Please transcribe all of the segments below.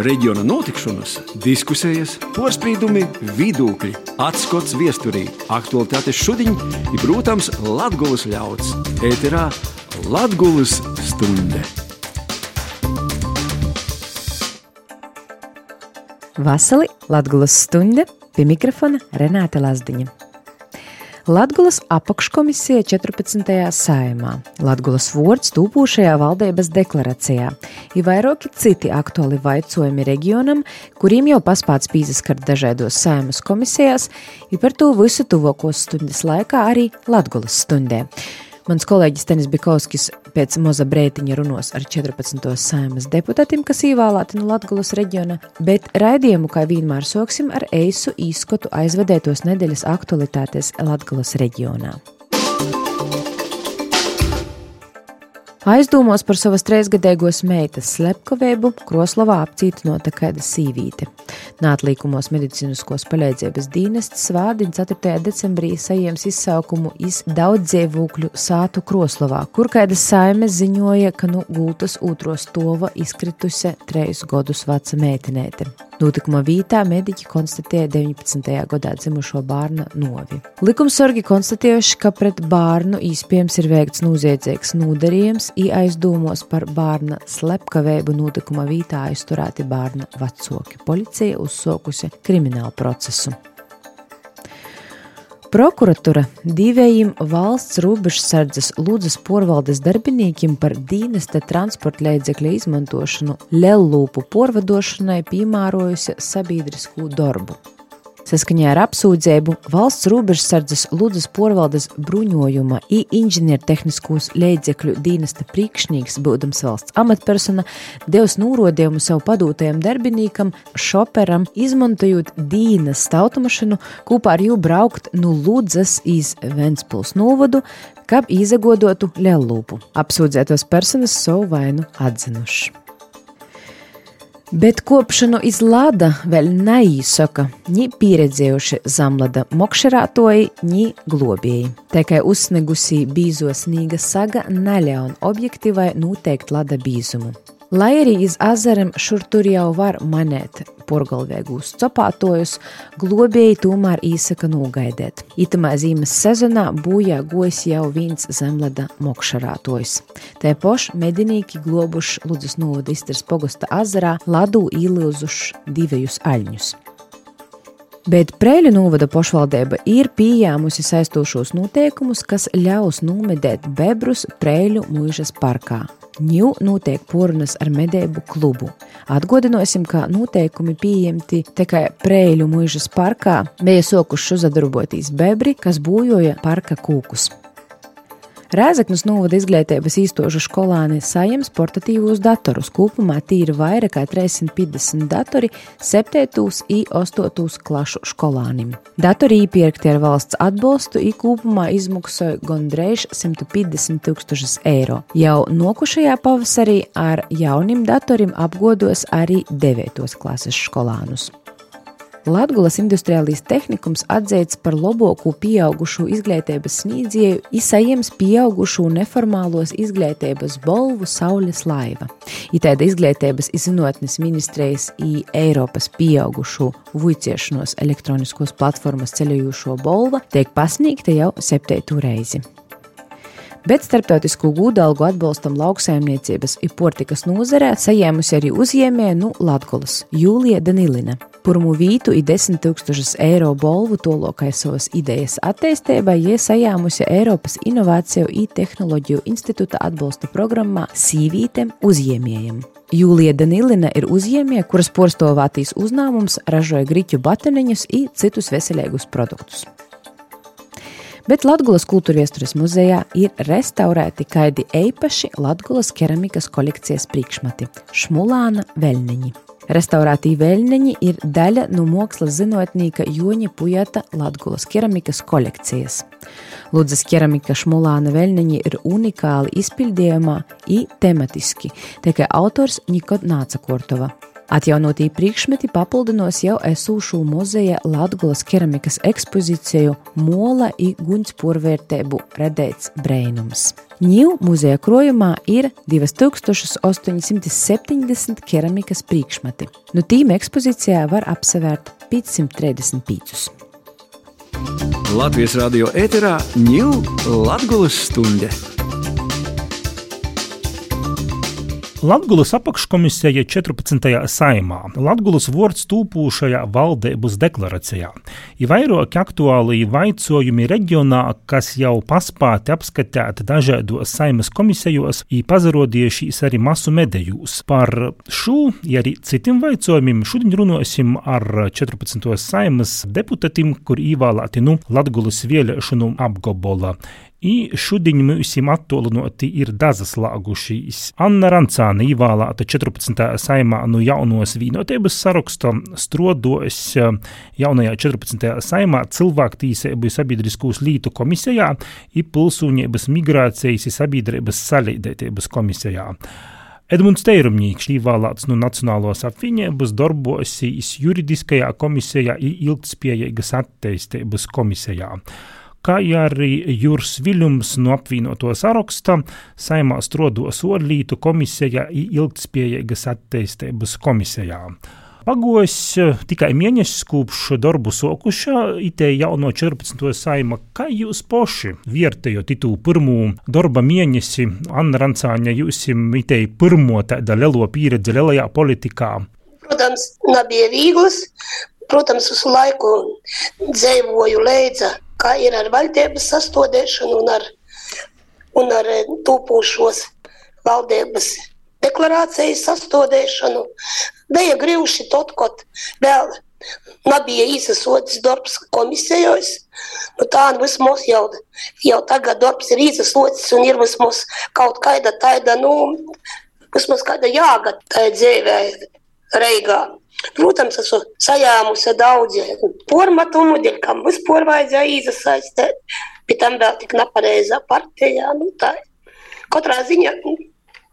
reģiona notikšanas, diskusijas, porcelāna, vidūkļi, atskats viesturī, aktuālitātes šodien ir, protams, Latvijas ļauds. Ēterā Latvijas stunde! Vasarī Latvijas stunde pie mikrofona Renāte Lazdiņa. Latgulas apakškomisija 14. saimā, Latgulas vārds tūpošajā valdības deklarācijā, ir vairāki citi aktuāli vaicojumi reģionam, kuriem jau paspāts pīzaskart dažādos saimas komisijās, ir par to visu tuvākos stundas laikā arī Latgulas stundē. Mans kolēģis Tenis Bikovskis pēc moza brētiņa runos ar 14. saimas deputātiem, kas ievēlēti no Latgulas reģiona, bet raidījumu, kā vienmēr, soksim ar eisu īskotu aizvedētos nedēļas aktualitātes Latgulas reģionā. Aizdomos par savas trīsgadīgos meitas slepkavību Kroslovā apcietināta kāda sīvīte. Nātlīkumos medicīniskos palīdzības dienestas vārdin 4. decembrī saņēmis izsaukumu iz daudzdzīvokļu sātu Kroslovā, kur kāda saime ziņoja, ka no nu gultas otro stova izkrituse trejus gadus veca meitenēte. Notikuma vietā mediķi konstatēja 19. gadā dzimušo bērnu novi. Likumsargi konstatējuši, ka pret bērnu iespējams ir veikts noziedzīgs nodarījums, ieaizdomos par bērna slepkavēju notikuma vietā aizturēti bērna vecāki. Policija uzsākusi kriminālu procesu. Prokuratura divējiem valsts robežsardzes Lūdzes porvaldes darbiniekiem par dīnesta transporta līdzekļu izmantošanu lellūpu porvadošanai piemērojusi sabiedrisku darbu. Saskaņā ar apsūdzību valsts robežsardzes Ludus porvaldes bruņojuma i inženiertehniskos līdzekļu dienesta priekšnieks, būdams valsts amatpersona, devis nūrodījumu savu padūtajam darbinīkam, šoperam, izmantojot dīnas automašīnu, kopā ar jū braukt no Ludzas iz Ventspils novadu, kā izagodotu Lellūpu. Apsūdzētos personas savu vainu atzinuši. Bet kopšanu iz lada vēl neīsaka, ni pieredzējuši zamlada mokšerātoji, ni globēji. Tikai uzsnegusī bīzo snīga saga neļaun objektīvai noteikt lada bīzumu. Lai arī iz azarem šur tur jau var manēt porgalvēgus copātojus, globēji tomēr īsaka nogaidēt. Itamā zīmes sezonā būjā gojas jau viens zemleda mokšarātojs. Te poš medinīki globuši Ludzas novada iztars pogosta azarā ladu īlūzuši divējus aļņus. Bet Prēļu novada pašvaldība ir pieņēmusi saistošos noteikumus, kas ļaus numedēt bebrus Prēļu mūžas parkā. Ņū notiek porunas ar medību klubu. Atgādināsim, ka noteikumi pieņemti tikai Prēļu mūžas parkā, bija sokuši uzadarbotīs bebri, kas būjoja parka kūkus. Rēzaknes novada izglītības īstošu skolāni saņems portatīvos datorus. Kopumā tīri vairāk kā 350 datori 7. un 8. klašu skolānim. Datori īpirkti ar valsts atbalstu i kopumā izmaksoja gandrīz 150 tūkstošus eiro. Jau nokušajā pavasarī ar jaunim datoriem apgodos arī 9. klases skolānus. Latvijas industriālīs tehnikums atzīts par labāko pieaugušo izglītības sniedzēju, izsajiems pieaugušo neformālos izglītības balvu Saules laiva. Itāda izglītības izzinātnes ministrijas i Eiropas pieaugušo vuiciešanos elektroniskos platformas ceļojošo balva tiek pasniegta jau septētu reizi bet starptautisku gūdalgu atbalstam lauksaimniecības un portikas nozarē saņēmusi arī uzņēmēja nu Latvijas Jūlija Danilina. Pirmo vītu ir 10 tūkstošus eiro bolvu tolokai savas idejas attīstībai, ja sajāmusi Eiropas Innovāciju un Tehnoloģiju institūta atbalsta programmā Sīvītēm uzņēmējiem. Jūlija Danilina ir uzņēmēja, kuras porstovātīs uzņēmums ražoja griķu bateniņus un citus veselīgus produktus bet Latvijas kultūra vēstures muzejā ir restaurēti kaidi eipaši Latvijas keramikas kolekcijas priekšmeti - šmulāna veļniņi. Restaurētī veļniņi ir daļa no mākslas zinātnīka Joņa Pujata Latvijas keramikas kolekcijas. Ludzas keramika šmulāna veļniņi ir unikāli izpildījumā i tematiski, tikai autors Nikot Nāca Kortova. Atjaunotī priekšmeti papildinos jau esošo muzeja Latgulas keramikas ekspozīciju Mola i guņspurvērtēbu redēts breinums. Ņīv muzeja krojumā ir 2870 keramikas priekšmeti. Nu tīm ekspozīcijā var apsevērt 535. Latvijas radio ēterā ņūl Latgulas stunde. Latgulas apakškomisija 14. saimā, Latgulas vārds tūpūšajā valdības deklarācijā. Ir vairāki aktuāli jautājumi reģionā, kas jau paspāti apskatīt dažādos saimas komisijos, ir pazarodījušies arī masu medijos. Par šo, ja arī citiem jautājumiem, šodien runāsim ar 14. saimas deputātiem, kur ievēlēti nu Latgulas vēlēšanu apgabola I šodien mums attālināti ir dazas lāgušīs. Anna Rancāna ievēlēta 14. saimā no jaunos vienotības saraksta, strodos jaunajā 14. saimā cilvēktīsību sabiedriskos lītu komisijā un pilsūņības migrācijas sabiedrības salīdētības komisijā. Edmunds Teirumņīks ievēlēts no Nacionālās apvienības darbosīs juridiskajā komisijā un ilgtspējīgas attīstības komisijā kā arī Juris Viļņums no apvienoto saraksta saimā strodos Orlītu komisijā ilgtspējīgas attīstības komisijā. Pagojis eh, tikai mēnesis kopš darbu sokušā, itē jau no 14. saima. Kā jūs paši vērtējat itu pirmo darba mēnesi, Anna Rancāņa, jūs itē pirmo tāda lielo pieredzi lielajā politikā? Protams, nebija viegls. Protams, visu laiku dzīvoju līdzi kā ir ar valdības sastādīšanu un ar, un ar eh, tūpošos valdības deklarācijas sastādīšanu. Bija grūti tot, kad vēl nebija īsasots darbs komisijos. Nu, tā nu vismaz jau, jau tagad darbs ir īsasots un ir vismaz kaut kāda tāda, nu, vismaz kāda jāga tā dzīvē Reigā. Protams, esmu sajāmusi daudz formatumu, dēļ kam vispār vajadzēja iesaistīt, bet tam vēl tik nepareizā partijā. Nu, tā. Katrā ziņā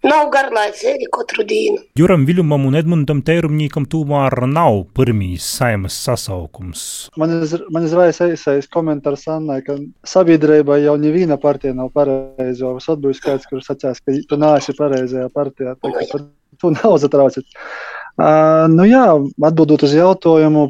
nav garlaicīgi katru dienu. Juram Viljumam un Edmundam Teirumnīkam tomēr nav pirmīs saimas sasaukums. Man izraisa īsais komentārs Annai, ka sabiedrībai jau neviena partija nav pareiza. Es atbildēju skaidrs, kurš sacās, ka tu neesi pareizajā partijā. Tā, par to nav zatrauciet. Uh, nu jā, atbildot uz jautājumu,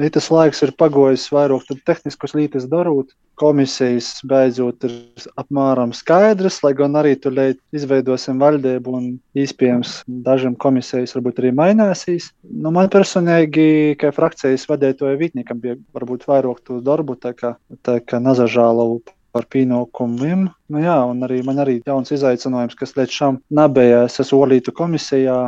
ja tas laiks ir pagojis vairāk tehniskus lītas darot. Komisijas beidzot ir apmēram skaidrs, lai gan arī tur izveidosim valdību un iespējams dažiem komisijas varbūt arī mainīsīs. Nu, man personīgi, kā frakcijas vadītāja vietniekam, bija varbūt vairāk to darbu, tā kā, tā kā nazažālu par pienākumiem. Nu, jā, un arī man arī jauns izaicinājums, kas līdz šim nebija. Es esmu Olītu komisijā,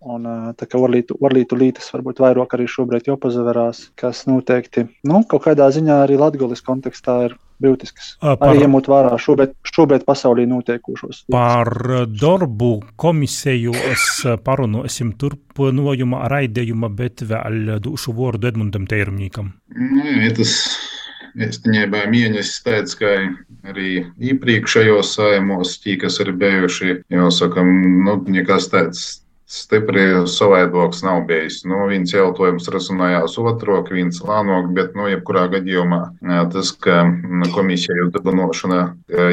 Un, tā kā orlītu, orlītu lītas varbūt vairāk arī šobrīd jāpazaverās, kas noteikti nu, kaut kādā ziņā arī latgulis kontekstā ir būtisks. Par, arī ņemot vērā šobrīd, šobrīd pasaulī notiekušos. Par darbu komisijos parunāsim turpinājumā raidījuma, bet vēl došu vārdu Edmundam Teirumnīkam. Nu, ja tas īstenībā mēnesis pēc, kā arī iepriekšējos saimos, tie, kas ir bijuši, jau sakam, nu, nekas tāds Stipri savaidoks nav bijis. Nu, viens jautājums rasinājās otro, viens lānok, bet, nu, jebkurā gadījumā tas, ka komisija dibinošana,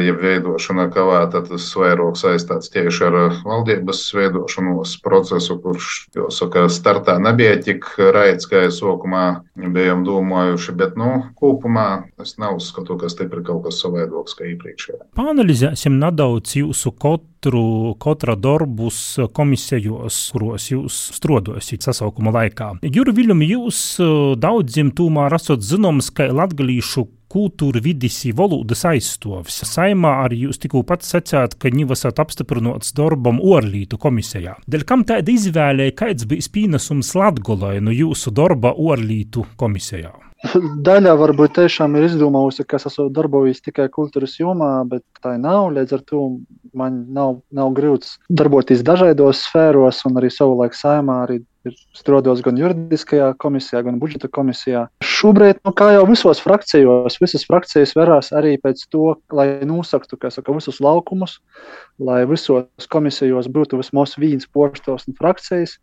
jeb veidošana kavēta, tas vairāk saistāts tieši ar valdības veidošanos procesu, kurš, jāsaka, startā nebija tik raids, kā es sākumā bijām domājuši, bet, nu, kopumā es neuzskatu, ka stipri kaut kas savaidoks kā iepriekšējā. Pāanalizēsim nedaudz jūsu katru, katra darbus komisijos gados, kuros jūs strādājat sasaukuma laikā. Juri Viljumi, jūs uh, daudziem tomēr esat zināms, ka latgalīšu kultūra, vidis, valodas aizstāvis. Saimā arī jūs tikko pats sacījāt, ka viņi esat apstiprināts darbam Orlītu komisijā. Dēļ kam tāda izvēle, kāds bija pienesums Latgolai no jūsu darba Orlītu komisijā? Daļā varbūt tiešām ir izdomājusi, ka es esmu darbojies tikai kultūras jomā, bet tā nav. Līdz ar to man nav, nav grūts darboties dažādos sfēros, un arī savulaik saimā arī strādājos gan juridiskajā komisijā, gan budžeta komisijā. Šobrīd, nu, kā jau visos frakcijos, visas frakcijas verās arī pēc to, lai nosaktu saka, visus laukumus, lai visos komisijos būtu vismaz viens posms un frakcijas.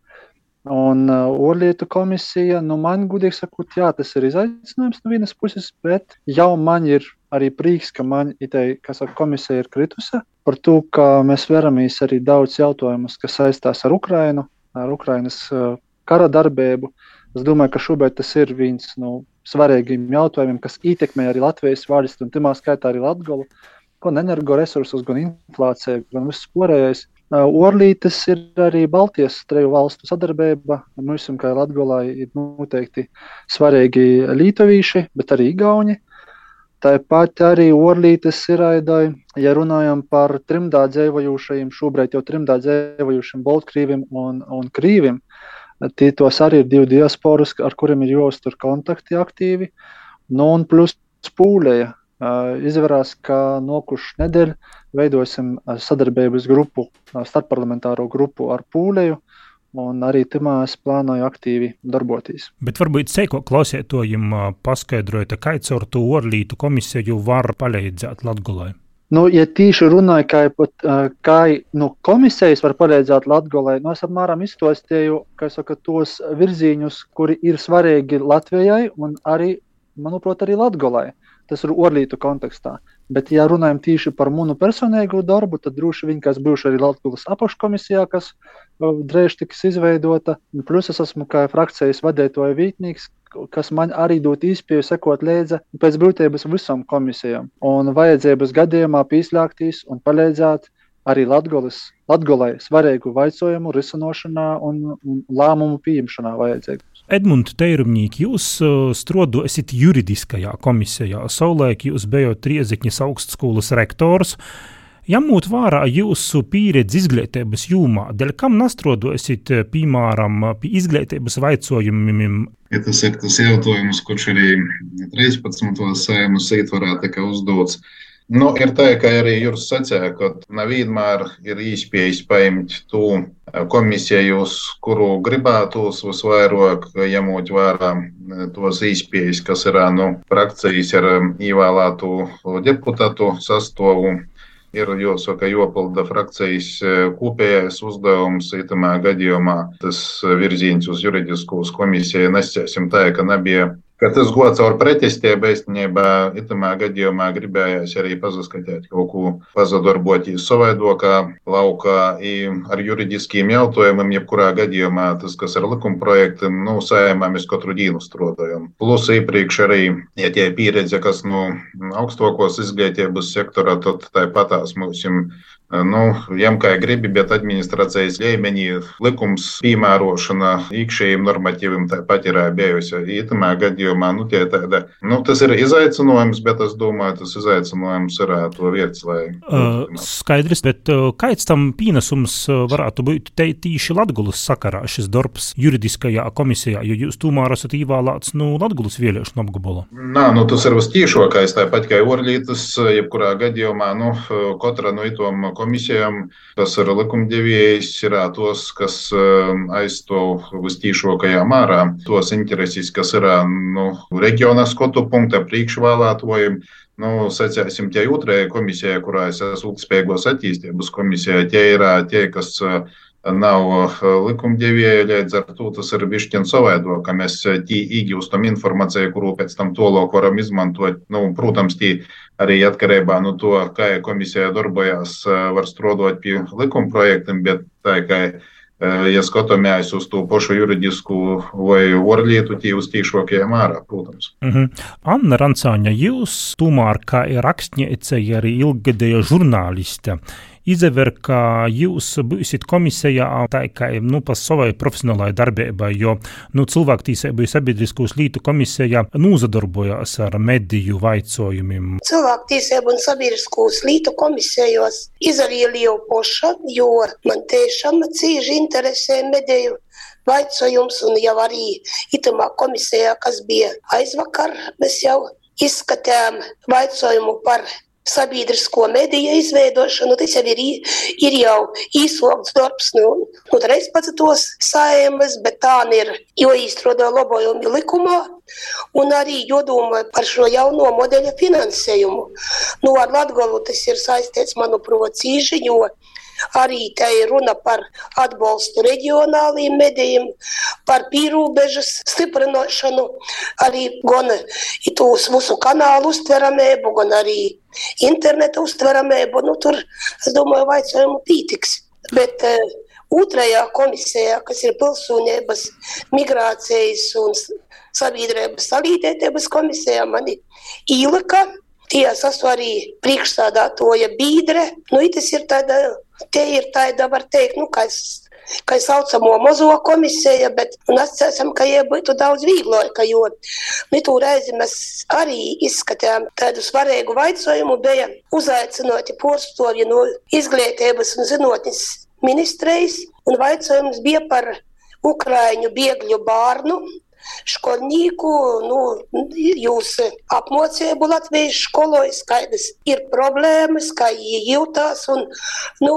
Un uh, Orlietu komisija, nu, man gudīgi sakot, jā, tas ir izaicinājums no vienas puses, bet jau man ir arī prieks, ka man itei, saka, komisija ir kritusi par to, ka mēs veramies arī daudz jautājumus, kas saistās ar Ukrainu, ar Ukrainas uh, kara darbību. Es domāju, ka šobrīd tas ir viens no svarīgiem jautājumiem, kas ietekmē arī Latvijas valsts un timā skaitā arī Latgolu, gan energoresursus, gan inflāciju, gan viss pārējais. Orlītes ir arī Baltijas treju valstu sadarbība. Mums, kā Latvijā, ir noteikti svarīgi lītovīši, bet arī igauni. Tāpat arī Orlītes ir aidai, ja runājam par trimdā dzīvojušajiem, šobrīd jau trimdā dzīvojušiem Baltkrīviem un, un Krīviem. Tie tos arī ir divi diasporas, ar kuriem ir jāuztur kontakti aktīvi. Nu, un plus pūlēja. Izvērās, ka nokušu nedēļu veidosim sadarbības grupu, starpparlamentāro grupu ar Pūlēju. Un arī tamā es plānoju aktīvi darboties. Bet varbūt sēko klausētojiem paskaidrojiet, kā caur to orlītu komisiju var palīdzēt Latgulai. Nu, ja tīši runāju, kā, pat, kā nu, komisijas var palīdzēt Latvijai, nu, es apmēram izstāstīju saka, tos virziņus, kuri ir svarīgi Latvijai un arī, manuprāt, arī Latvijai. Tas ir orlītu kontekstā. Bet, ja runājam tieši par manu personīgo darbu, tad droši vien, kas bijuši arī Latvijas apakškomisijā, kas drīz tiks izveidota. Plus es esmu kā frakcijas vadītāja vītnieks, kas man arī dod īspēju sekot līdzi pēc būtības visam komisijām. Un vajadzības gadījumā pieslēgties un palīdzēt arī Latgolas, Latgolai svarīgu jautājumu risināšanā un, un lēmumu pieņemšanā vajadzīgu. Edmunds Teirumņīk, jūs uh, strādājat juridiskajā komisijā. Savulaik jūs bijat Riezikņas augstskolas rektors. Ņemot vērā jūsu pieredzi izglītības jomā, dēļ kam nastrodosiet, piemēram, pie izglītības jautājumiem? Ja tas ir tas jautājums, kurš arī 13. sēmas ietvarā tika uzdots. Nu, ir tā, ka arī Juris sacīja, ka nevienmēr ir iespējas paņemt to komisiju, uz kuru gribētos visvairāk, ņemot vērā tos iespējas, kas ir nu, frakcijas ar ievēlētu deputātu sastāvu. Ir jāsaka, jopilda frakcijas kopējais uzdevums, itamā gadījumā tas virziens uz juridiskos komisiju nesķēsim tā, ka nebija ka tas gods ar pretestību īstenībā itamā gadījumā gribējās arī pazaskatīt kaut ko pazadarboties savaidokā laukā ar juridiskiem jautājumiem, jebkurā gadījumā tas, kas ar likuma projektiem, nu, sējumā mēs katru dienu strādājam. Plus iepriekš arī, ja tie pieredze, kas no nu, augstākos izglītības sektora, tad tāpatās mums Nu, jām kā gribi, bet administrācijas līmenī likums piemērošana iekšējiem normatīviem tāpat ir bijusi. Itamā gadījumā nu, tāda, nu, tas ir izaicinājums, bet es domāju, tas izaicinājums ir to vietas, lai. Uh, skaidrs, bet uh, kāds tam pienesums varētu būt te tīši Latgulas sakarā šis darbs juridiskajā komisijā, jo jūs tomēr esat īvēlēts no nu, Latgulas vēlēšanu apgabala? Nā, nu, tas ir vistīšākais, tāpat kā Orlītas, jebkurā gadījumā, nu, katra no itom komisijām, kas ir likumdevējs, ir tos, kas um, aizstāv vistīšākajā mārā tos intereses, kas ir nu, reģionā skotu punkta priekšvēlētojiem. Nu, secēsim, tie otrajā komisijā, kurā es esmu ilgspējīgos attīstības komisijā, tie ir tie, kas uh, nav likumdevēja, līdz ar to tas ir bišķiņ savaido, ka mēs tī iegūstam informāciju, kuru pēc tam tolok varam izmantot. Nu, protams, tī arī atkarībā no to, kā komisija darbojās, var strādāt pie likuma projektiem, bet tā kā ja skatāmies uz to pašu juridisku vai orlietu, tie uz tīšākajiem ārā, protams. Mhm. -huh. Anna Rancāņa, jūs tomēr kā rakstniece, arī ilgadēja žurnāliste izver, ka jūs būsiet komisijā tā kā nu, pa savai profesionālai darbībai, jo nu, cilvēktīsību sabiedriskos lītu komisijā nūzadarbojās ar mediju vaicojumiem. Cilvēktīsību un sabiedriskos lītu komisijos izarīju poša, jo man tiešām cīži interesē mediju vaicojums, un jau arī itamā komisijā, kas bija aizvakar, mēs jau izskatījām vaicojumu par sabiedrisko mediju izveidošanu. Tas jau ir, ir jau īsokts darbs, nu, nu 13. saimas, bet tā ir jāīstroda labojumi likumā. Un arī jādomā par šo jauno modeļa finansējumu. Nu, ar Latviju tas ir saistīts, manuprāt, cīži, jo Arī te ir runa par atbalstu reģionāliem medijiem, par pīrūbežas stiprināšanu, arī gan mūsu kanālu uztveramību, gan arī interneta uztveramību. Nu, tur, es domāju, vaicojumu pītiks. Bet uh, otrajā komisijā, kas ir pilsonības, migrācijas un sabiedrības salīdzētības komisijā, mani īlika. Tie esmu arī priekšstādātoja bīdre. Nu, tas ir tāda, tie ir tāda, var teikt, nu, kā es kā saucamo mazo komisiju, bet mēs ceram, ka viņai būtu daudz vieglāk, jo tur reizi mēs arī izskatījām tādu svarīgu jautājumu, bija uzaicināti porcelāni no izglītības un zinātnes ministrijas, un jautājums bija par Ukraiņu bēgļu bērnu školnieku, nu, jūs apmācību Latvijas skoloj, skaidrs, ir problēmas, kā jūtās, un, nu,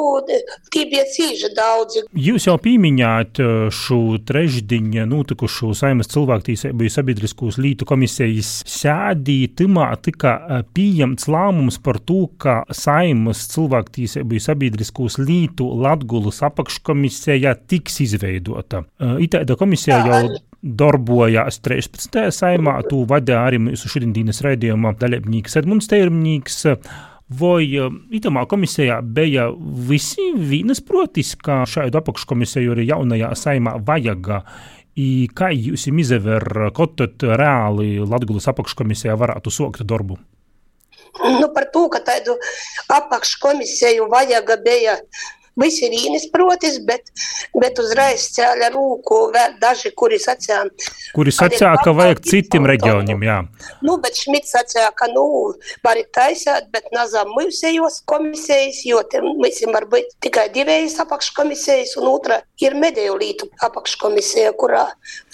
tie bija cīži daudzi. Jūs jau pieminējāt uh, šo trešdiņa notikušo Saimas cilvēktīsību sabiedriskos lītu komisijas sēdī, timā tika uh, pieņemts lēmums par to, ka Saimas cilvēktīsību sabiedriskos lītu Latgulas apakškomisija tiks izveidota. Uh, Itāda komisija jau darbojās 13. saimā, tu vadīja arī mūsu šodienas raidījuma dalībnieks Edmunds Teirmnīgs. Vai itamā komisijā bija visi vienas protis, ka šādu apakškomisiju arī jaunajā saimā vajag? I kā jūs izdever, ko tad reāli Latvijas apakškomisijā varētu sokt darbu? Nu, par to, ka tādu apakškomisiju vajag bija Visi ir īnisprotis, bet, bet uzreiz cēla rūku vēl daži, kuri sacīja. Kuri sacīja, ka vajag citiem reģioniem, jā. Nu, bet Šmits sacīja, ka, nu, var taisāt, bet nazām mūsējos komisijas, jo visiem var būt tikai divējas apakškomisijas, un otra ir mediju lītu apakškomisija, kurā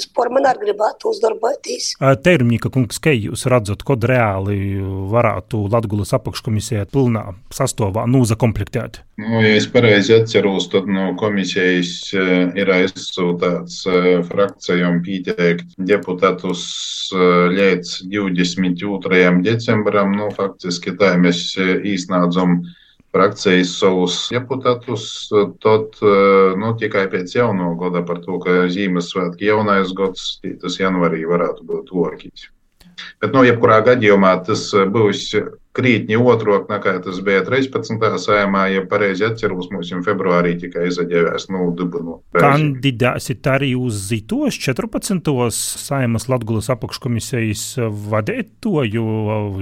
spor man arī gribētu uzdarboties. Termņika kungs, ka jūs redzat, kod reāli varētu Latgulas apakškomisijā pilnā sastāvā nūzakomplektēt? Nu, ja es pareizi atceros, tad no komisijas eh, ir aizsūtāts eh, frakcijām pieteikt deputātus eh, līdz 22. decembram. Nu, faktiski tā mēs īsnādzam frakcijas savus deputātus, tad nu, tikai pēc jauno gada par to, ka Zīmesvētki jaunais gads, tas janvarī varētu būt lokīs. Bet, nu, jebkurā gadījumā tas būs krītņi otrāk nekā tas bija 13. sējumā, ja pareizi atceros, mums jau februārī tikai izaģēvēs no nu. Kandidāsit arī uz Zitos 14. sējumas Latgulas apakškomisijas vadēto, jo,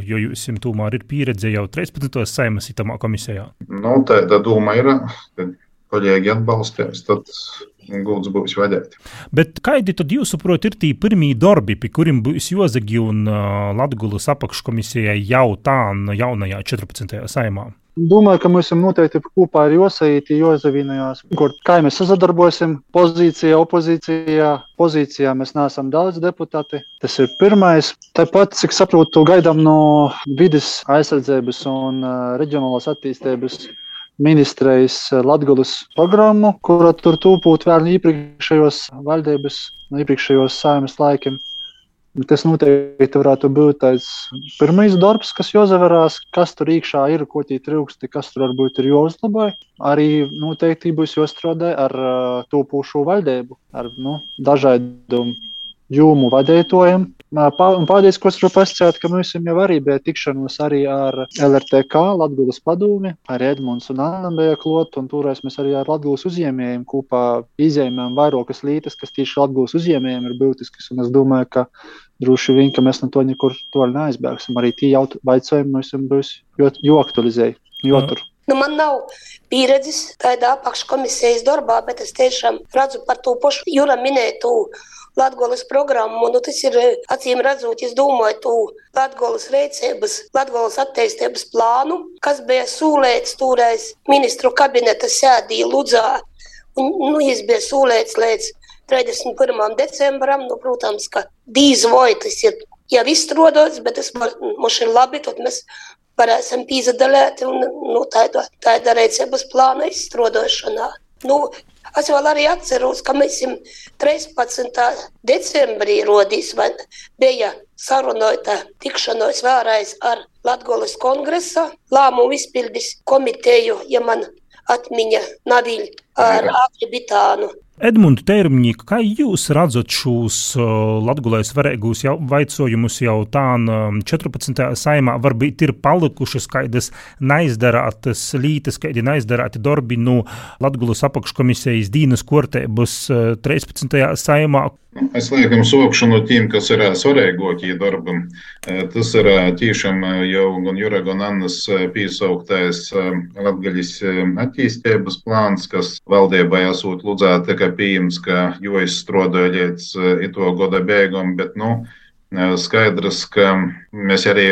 jo jūs tomēr ir pieredze jau 13. sējumas itamā komisijā. Nu, tāda doma ir, ka kolēģi atbalstīs, tad gūts būs vadīt. Bet kādi tad jūs saprotat, ir tie pirmie darbi, pie kuriem būs Jozegi un Latgulas apakškomisijai jau tā jaunajā 14. saimā? Domāju, ka mēs noteikti kopā ar Josaīti Jozavinājās, kur kā mēs sadarbosim pozīcijā, opozīcijā. Pozīcijā mēs neesam daudz deputāti. Tas ir pirmais. Tāpat, cik saprotu, gaidām no vidas aizsardzības un uh, reģionālās attīstības ministrijas eh, Latvijas programmu, kura tur tūpūt vēl iepriekšējos valdības, no iepriekšējos saimnes laikiem. Tas noteikti varētu būt tāds pirmais darbs, kas jāsavarās, kas tur iekšā ir, ko tie trūksti, kas tur varbūt ir jāuzlabo. Arī noteikti būs jāstrādā ar uh, eh, tūpošu valdību, ar nu, dažādiem jūmu vadītājiem. Un paldies, ko es varu pasakāt, ka mums jau arī bija tikšanos arī ar LRTK, Latvijas padomi, ar Edmunds un Anna bija klot, un toreiz mēs arī ar Latvijas uzņēmējiem kopā izņēmējām vairākas lītas, kas tieši Latvijas uzņēmējiem ir būtiskas, un es domāju, ka droši vien, ka mēs no to nekur to neaizbēgsim. Arī tie jautājumi mums būs jo aktualizēji, jo tur. Nu, man nav pieredzes tādā apakškomisijas darbā, bet es tiešām redzu par to pašu Jūra minētu Latvijas programmu. Nu, tas ir acīm redzot, es domāju, to Latvijas rīcības, Latvijas attīstības plānu, kas bija sūlēts toreiz ministru kabineta sēdī Ludzā. Un, nu, viņš bija sūlēts līdz 31. decembram. Nu, protams, ka dīz vai tas ir jau izstrādāts, bet tas mums ir labi. Tad mēs varēsim pīzadalēt un nu, tāda, tāda rīcības plāna izstrādāšanā. Nu, Es vēl arī atceros, ka mēs 13. decembrī rodīs, bija sarunāta tikšanos vēlreiz ar Latvijas kongresa lēmumu izpildes komiteju, ja man atmiņa Navīļ ar Akribitānu. Edmunds Tērmņīka, kā jūs redzat šos latgulēs varēgūs jau vaicojumus jau tā 14. Um, saimā, varbūt ir palikušas kādas neizdarātas lītas, kādi neizdarāti darbi no Latgulas apakškomisijas Dīnas kortēbas 13. Uh, saimā? Es liekam sokšu no tiem, kas ir svarīgākie darbam. Tas ir tiešām jau gan Jura, gan Annas piesauktais Latgaļas attīstības plāns, kas valdībai esot lūdzēta, ka pieejams, ka jo izstrādāja līdz ito gada beigām, bet, nu, skaidrs, ka mēs arī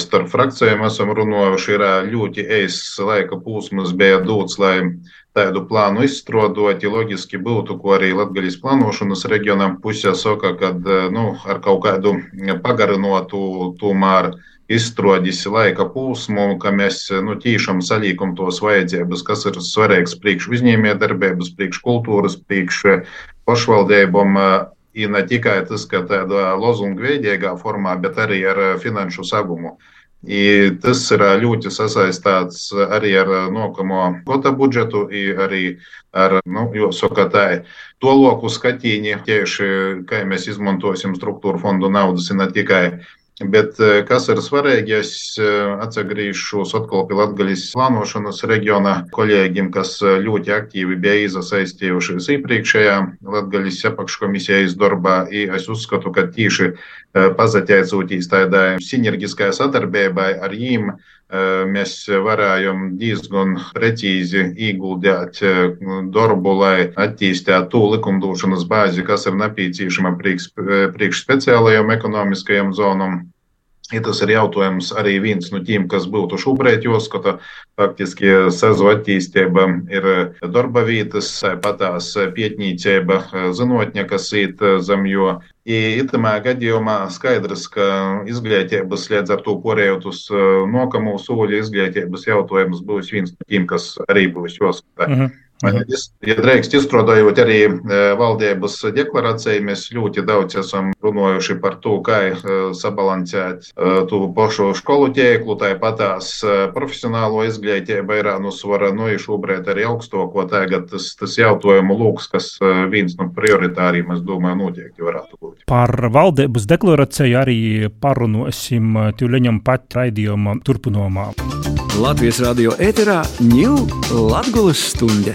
starp frakcijām esam runājuši, ir ļoti eis laika pūsmas bija dots, lai tādu plānu izstrādāt. Loģiski būtu, ko arī Latvijas plānošanas reģionam pusē saka, ka nu, ar kaut kādu pagarinotu tomēr izstrādājis laika posmu, ka mēs nu, tīšām salīkam tos vajadzības, kas ir svarīgs priekš uzņēmējdarbības, priekš kultūras, priekš pašvaldībām. Ir ne tikai tas, ka tādā lozunga veidīgā formā, bet arī ar finanšu sagumu. I tas ir ļoti sasaistīts arī ar nākamo gada budžetu, arī ar, nu, jāsaka, tā, to loku skatīņi, tieši kā mēs izmantosim struktūra fondu naudas, ne tikai Bet kas ir svarīgi, es atgriežos atkal pie Latvijas plānošanas reģiona kolēģiem, kas ļoti aktīvi bija iesaistījušies iepriekšējā Latvijas apakškomisijas darbā. Es uzskatu, ka tieši pazateicūtīs tādai sinerģiskai sadarbībai ar viņiem, mēs varējām diezgan precīzi ieguldīt darbu, lai attīstītu to likumdošanas bāzi, kas ir nepieciešama priekš speciālajām ekonomiskajām zonām. Ja tas ir jautājums arī viens no tiem, kas būtu šobrīd jāskata. Faktiski sezu attīstība ir darba vietas, patās pietnīcība, zinotņa, kas īt zem jo. Itamā gadījumā skaidrs, ka izglītības līdz ar to porējot uz nokamo soļu izglītības jautājums būs viens no tiem, kas arī būs jāskata. -hmm. Ja drīkst izstrādājot arī valdības deklarāciju, mēs ļoti daudz esam runājuši par to, kā sabalansēt to pašu skolu tīklu, tāpat tās profesionālo izglītību ir nusvara, nu, ja šobrīd arī augstoko tagad tas, tas jautājumu lūks, kas viens no prioritāriem, es domāju, noteikti varētu būt. Par valdības deklarāciju arī parunosim Tūleņam pat raidījuma turpinājumā. Latvijas radio ēterā ņūl Latgulas stunde.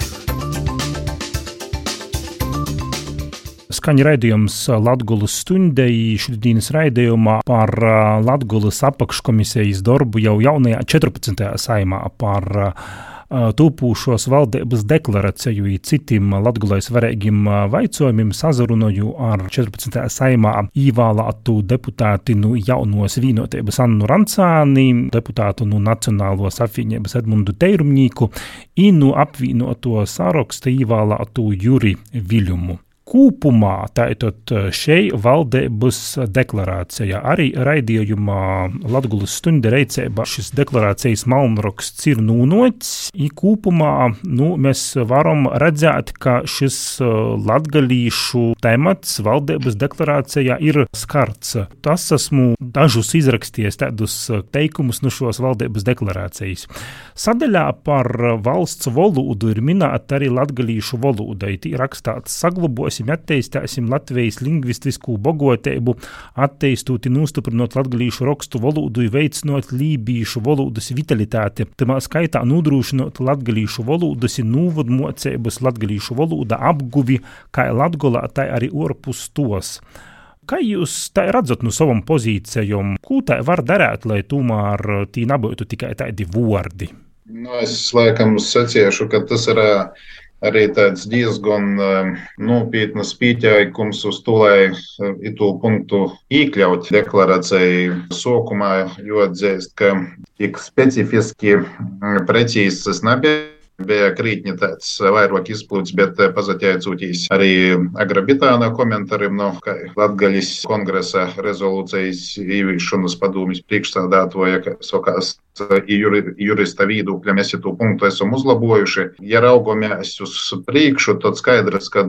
Skaņa raidījums Latvijas stundei šodienas raidījumā par Latvijas apakškomisijas darbu jau jaunajā 14. saimā par tūpūšos valdības deklarāciju citiem latgulais varīgiem vaicojumiem sazarunoju ar 14. saimā īvēlētu deputāti no jaunos vienotības Annu Rancāni, deputātu no Nacionālos apvienības Edmundu Teirumnīku, inu apvienoto sarakstu īvēlētu Juri Viļumu. Kopumā tātad šeit valdības deklarācijā arī raidījumā Latvijas stunda reizēba šis deklarācijas malnraksts ir nūnots. Kopumā nu, mēs varam redzēt, ka šis latgalīšu temats valdības deklarācijā ir skarts. Tas esmu dažus izrakstījis tādus teikumus no šos valdības deklarācijas. Sadaļā par valsts valodu ir minēta arī latgalīšu valoda. Ir rakstāts saglabos attīstīsim, attīstīsim Latvijas lingvistisko bogotību, attīstot un nostiprinot latviešu rakstu valodu, veicinot lībīšu valodas vitalitāti, tamā skaitā nodrošinot latviešu valodas nūvadmocības latviešu valoda apguvi kā Latgolā, tā arī orpus tos. Kā jūs redzat no savam pozīcijām, ko tā var darīt, lai tomēr tī nebūtu tikai tādi vārdi? Nu, es laikam seciešu, ka tas ir arī tāds diezgan um, nopietnas pieteikums uz to, lai uh, itu punktu iekļaut deklarācijai sokumā, jo atzīst, ka tik specifiski mm, precīzs nebija. Bija krītņi tāds vairāk izplūds, bet uh, pazateicūtīs arī agrabitāna komentāriem no Latgaļas kongresa rezolūcijas īvīšanas padomjas priekšsādātoja, ka sokās jurista viedokļa mēs to punktu esam uzlabojuši. Ja raugamies uz priekšu, tad skaidrs, ka,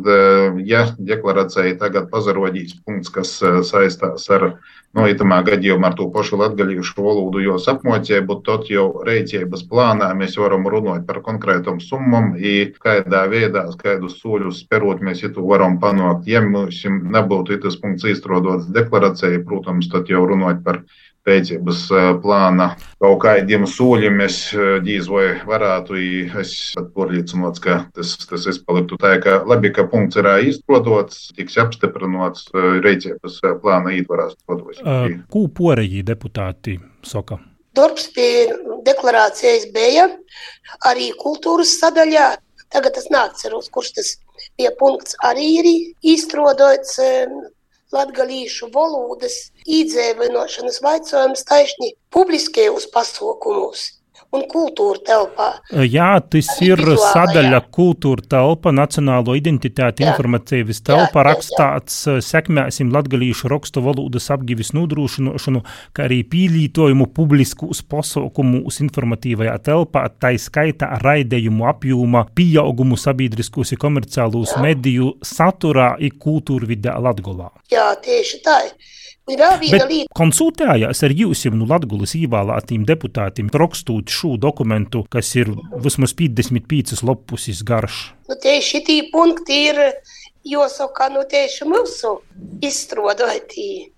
ja deklarācija tagad pazarodīs punkts, kas saistās ar no itamā gadījumā ar to pašu latgalīšu valodu jau apmocību, tad jau reicības plānā mēs varam runāt par konkrētam summam, i kādā veidā, kādus soļus sperot mēs to varam panākt. Ja mums nebūtu tas punkts izstrādāts deklarācijai, protams, tad jau runāt par rīcības plāna kaut kādiem soļiem es diez vai varētu. Es pārliecināts, ka tas, tas izpaliktu tā, ka labi, ka punkts ir izprotots, tiks apstiprināts rīcības plāna ietvarās. Ko porēji deputāti saka? Darbs pie deklarācijas bija arī kultūras sadaļā. Tagad es neatceros, kurš tas bija punkts. Arī ir izstrādāts latgalīšu valodas īdzēvinošanas vaicojums taisni publiskajos pasaukumos un kultūra telpā. Jā, tas ir vizuālajā. sadaļa kultūra telpa, nacionālo identitāti informatīvas telpa, jā, rakstāts jā. sekmēsim latgalīšu rakstu valodas apgivis nodrošināšanu, kā arī pīlītojumu publiskus pasaukumus informatīvajā telpā, tai skaita raidējumu apjūma, pieaugumu sabiedriskos un komerciālus mediju saturā i kultūra vidē Latgolā. Jā, tieši tā. Bet konsultējās ar jums, nu, Latvijas ievēlētiem deputātiem, rakstot šo dokumentu, kas ir vismaz 55 lapusis garš. Nu, tieši šī punkti ir jāsaka, nu, tieši mūsu izstrādātī.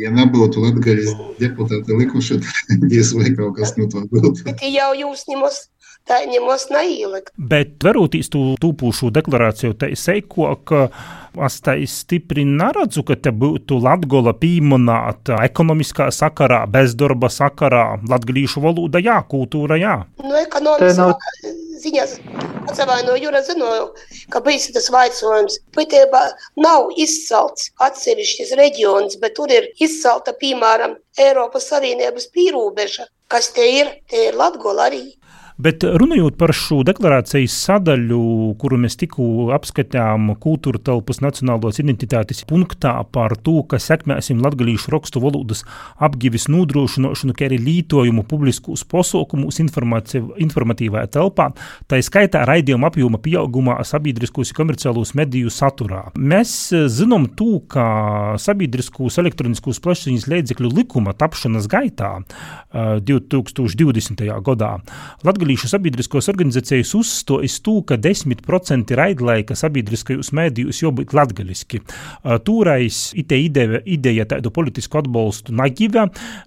Ja nebūtu Latvijas deputāti likuši, tad diez vai kaut kas no to būtu. Bet jau jūs ņemos tā ņemos neielikt. Bet verotīs tu tūpūšu deklarāciju, te seiko, ka Es tā stipri neredzu, ka te būtu latgola pieminēta ekonomiskā sakarā, bezdarba sakarā, latgalīšu valoda, jā, kultūra, jā. Nu, ekonomiskā nav... ziņās atsevainoju, Jura zināju, ka bijis tas vaicojums. Būtībā nav izcelts atsevišķis reģions, bet tur ir izcelta, piemēram, Eiropas Savienības pīrūbeža. Kas te ir? Te ir Latgola arī. Bet runājot par šo deklarācijas sadaļu, kuru mēs tikko apskatījām kultūra telpas nacionālos identitātes punktā par to, ka sekmēsim latgalīšu rakstu valodas apgivis nodrošināšanu, kā arī lītojumu publiskus posaukumus informatīvajā telpā, tā skaitā raidījuma apjoma pieaugumā sabiedriskos komerciālos mediju saturā. Mēs zinām to, ka sabiedriskos elektroniskos plašsaziņas līdzekļu likuma tapšanas gaitā 2020. gadā Latgalīšu Latviešu sabiedriskos organizācijas uzstojas to, ka 10% raidlaika sabiedriskajos mēdījos jābūt latgaliski. Tūrais ite ideja, ideja tādu politisku atbalstu naģiva,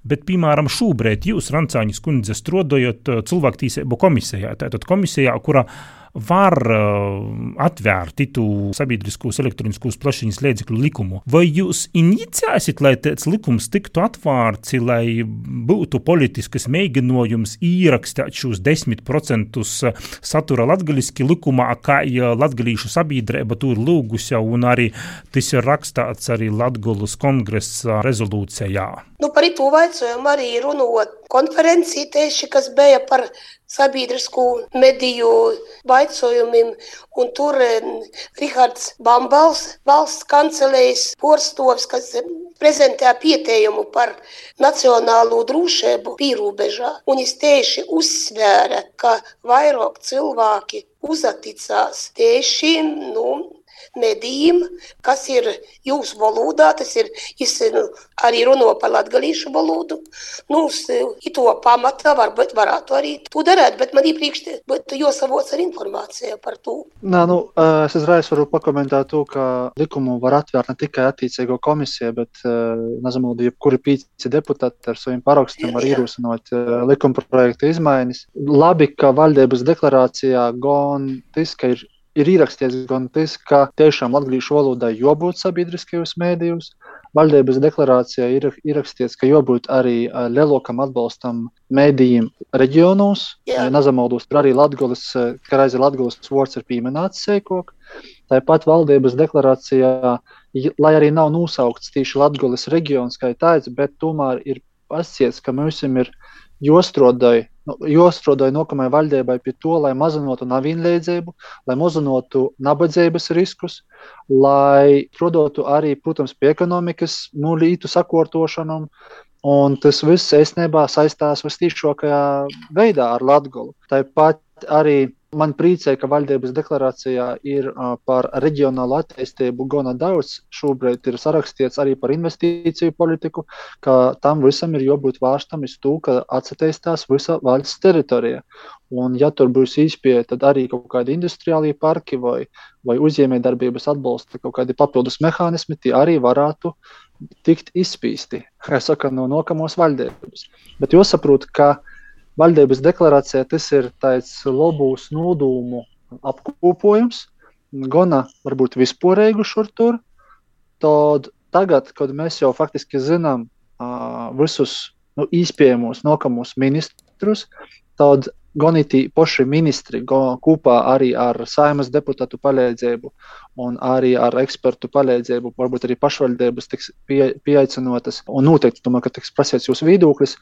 bet, piemēram, šobrīd jūs, Rancāņas kundze, strādājot cilvēktīsību komisijā, tātad komisijā, kura var uh, atvērt itu sabiedriskos elektroniskos plašiņas līdzekļu likumu. Vai jūs iniciēsiet, lai tāds likums tiktu atvērts, lai būtu politiskas mēģinājums ierakstīt šos 10% satura latgaliski likumā, kā latgalīšu sabiedrība tur lūgusi, un arī tas ir rakstāts arī Latgulas kongresa rezolūcijā? Nu, par to vaicojumu arī runot konferencija tieši, kas bija par sabiedrisku mediju vaicojumiem, un tur Rihards Bambals, valsts kancelējas porstovs, kas prezentēja pietējumu par nacionālo drošību pīrūbežā, un viņš tieši uzsvēra, ka vairāk cilvēki uzaticās tieši, nu, medijiem, kas ir jūsu valodā, tas ir nu, arī runo par latgalīšu valodu. Nu, to pamata varbūt varētu arī to darīt, bet man iepriekš būtu jāsavots ar informāciju par to. Nā, nu, es uzreiz varu pakomentēt to, ka likumu var atvērt ne tikai attiecīgo komisiju, bet, nezinu, jebkuri pīci deputāti ar saviem parakstiem var ierosināt likuma projekta izmaiņas. Labi, ka valdības deklarācijā gan tas, ka ir ir ierakstīts gan tas, ka tiešām latviešu valodai jābūt sabiedriskajos mēdījos. Valdības deklarācijā ir ierakstīts, ka jābūt arī lielākam atbalstam mēdījiem reģionos. Nezamaldos, tur arī Latvijas, ka reizi Latvijas vārds ir pieminēts sēkok. Tāpat valdības deklarācijā, lai arī nav nosaukts tieši Latvijas reģions kā tāds, bet tomēr ir pasciets, ka mums ir nu, jāstrādā nākamajai valdībai pie to, lai mazinātu nevienlīdzību, lai mazinātu nabadzības riskus, lai strādātu arī, protams, pie ekonomikas nulītu sakārtošanām. Un tas viss īstenībā saistās vistīšākajā veidā ar Latviju. Tāpat arī Man priecē, ka valdības deklarācijā ir par reģionālu attīstību gana daudz. Šobrīd ir sarakstīts arī par investīciju politiku, ka tam visam ir jābūt vērstam uz to, ka attīstās visa valsts teritorija. Un, ja tur būs izpēta, tad arī kaut kādi industriālie parki vai, vai uzņēmējdarbības atbalsta kaut kādi papildus mehānismi, tie arī varētu tikt izpīsti, kā saka, no nokamos valdības. Bet jāsaprot, ka Valdības deklarācijā tas ir tāds lobūs nodūmu apkopojums, gana varbūt vispārēju šur tur. Tad tagad, kad mēs jau faktiski zinām uh, visus nu, iespējamos nākamos ministrus, tad gan tī paši ministri, gan kopā arī ar saimas deputātu palīdzību un arī ar ekspertu palīdzību, varbūt arī pašvaldības tiks pie, pieaicinotas un noteikti, domāju, ka tiks prasīts jūsu viedoklis,